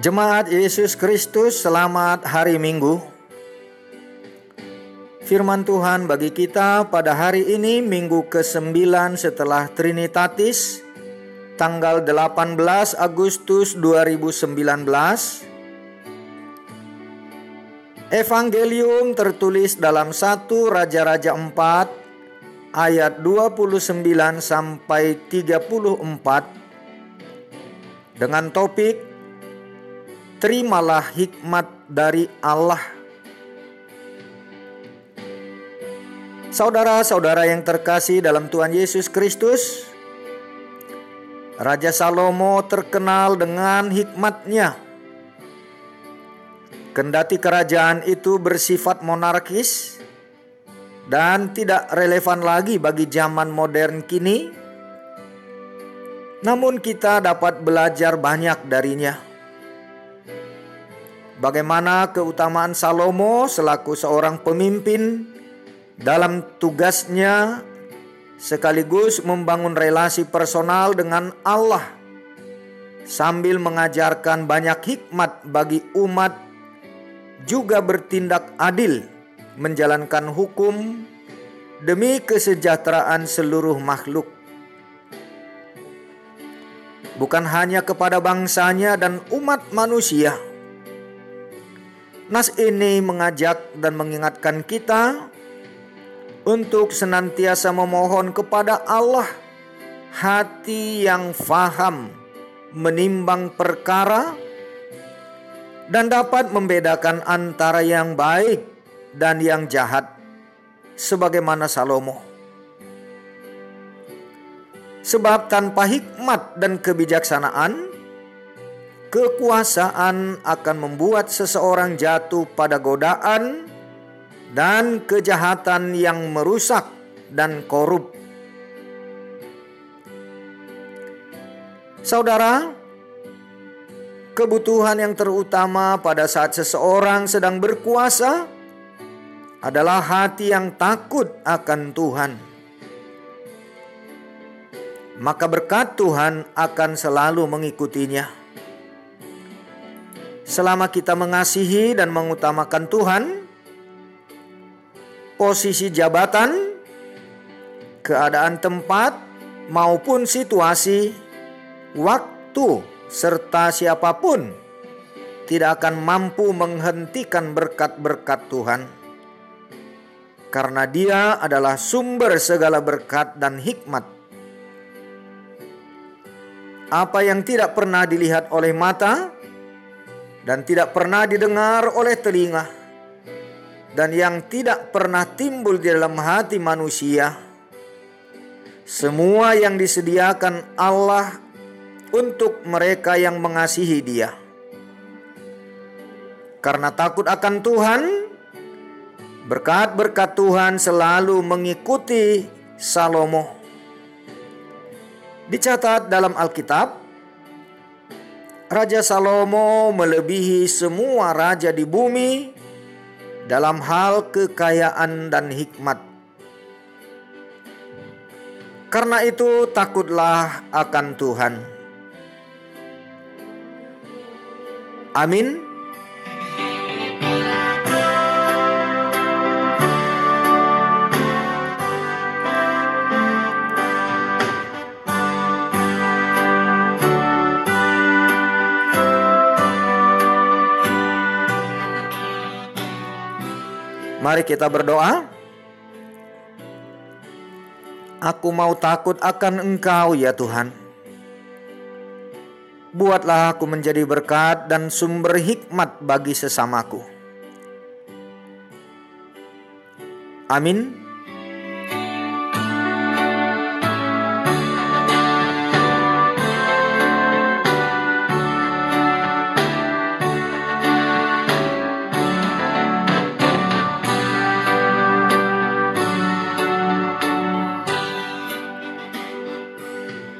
Jemaat Yesus Kristus, selamat hari Minggu. Firman Tuhan bagi kita pada hari ini Minggu ke-9 setelah Trinitatis tanggal 18 Agustus 2019. Evangelium tertulis dalam 1 Raja-Raja 4 ayat 29 sampai 34 dengan topik terimalah hikmat dari Allah. Saudara-saudara yang terkasih dalam Tuhan Yesus Kristus, Raja Salomo terkenal dengan hikmatnya. Kendati kerajaan itu bersifat monarkis dan tidak relevan lagi bagi zaman modern kini. Namun, kita dapat belajar banyak darinya. Bagaimana keutamaan Salomo selaku seorang pemimpin dalam tugasnya sekaligus membangun relasi personal dengan Allah sambil mengajarkan banyak hikmat bagi umat juga bertindak adil menjalankan hukum demi kesejahteraan seluruh makhluk. Bukan hanya kepada bangsanya dan umat manusia. Nas ini mengajak dan mengingatkan kita untuk senantiasa memohon kepada Allah hati yang faham menimbang perkara dan dapat membedakan antara yang baik dan yang jahat sebagaimana Salomo. Sebab tanpa hikmat dan kebijaksanaan, kekuasaan akan membuat seseorang jatuh pada godaan dan kejahatan yang merusak dan korup. Saudara, kebutuhan yang terutama pada saat seseorang sedang berkuasa adalah hati yang takut akan Tuhan. Maka berkat Tuhan akan selalu mengikutinya. Selama kita mengasihi dan mengutamakan Tuhan, posisi jabatan, keadaan tempat, maupun situasi, waktu, serta siapa pun tidak akan mampu menghentikan berkat-berkat Tuhan karena Dia adalah sumber segala berkat dan hikmat. Apa yang tidak pernah dilihat oleh mata dan tidak pernah didengar oleh telinga, dan yang tidak pernah timbul di dalam hati manusia, semua yang disediakan Allah untuk mereka yang mengasihi Dia. Karena takut akan Tuhan, Berkat-berkat Tuhan selalu mengikuti Salomo. Dicatat dalam Alkitab, Raja Salomo melebihi semua raja di bumi dalam hal kekayaan dan hikmat. Karena itu, takutlah akan Tuhan. Amin. Mari kita berdoa. Aku mau takut akan Engkau, ya Tuhan. Buatlah aku menjadi berkat dan sumber hikmat bagi sesamaku. Amin.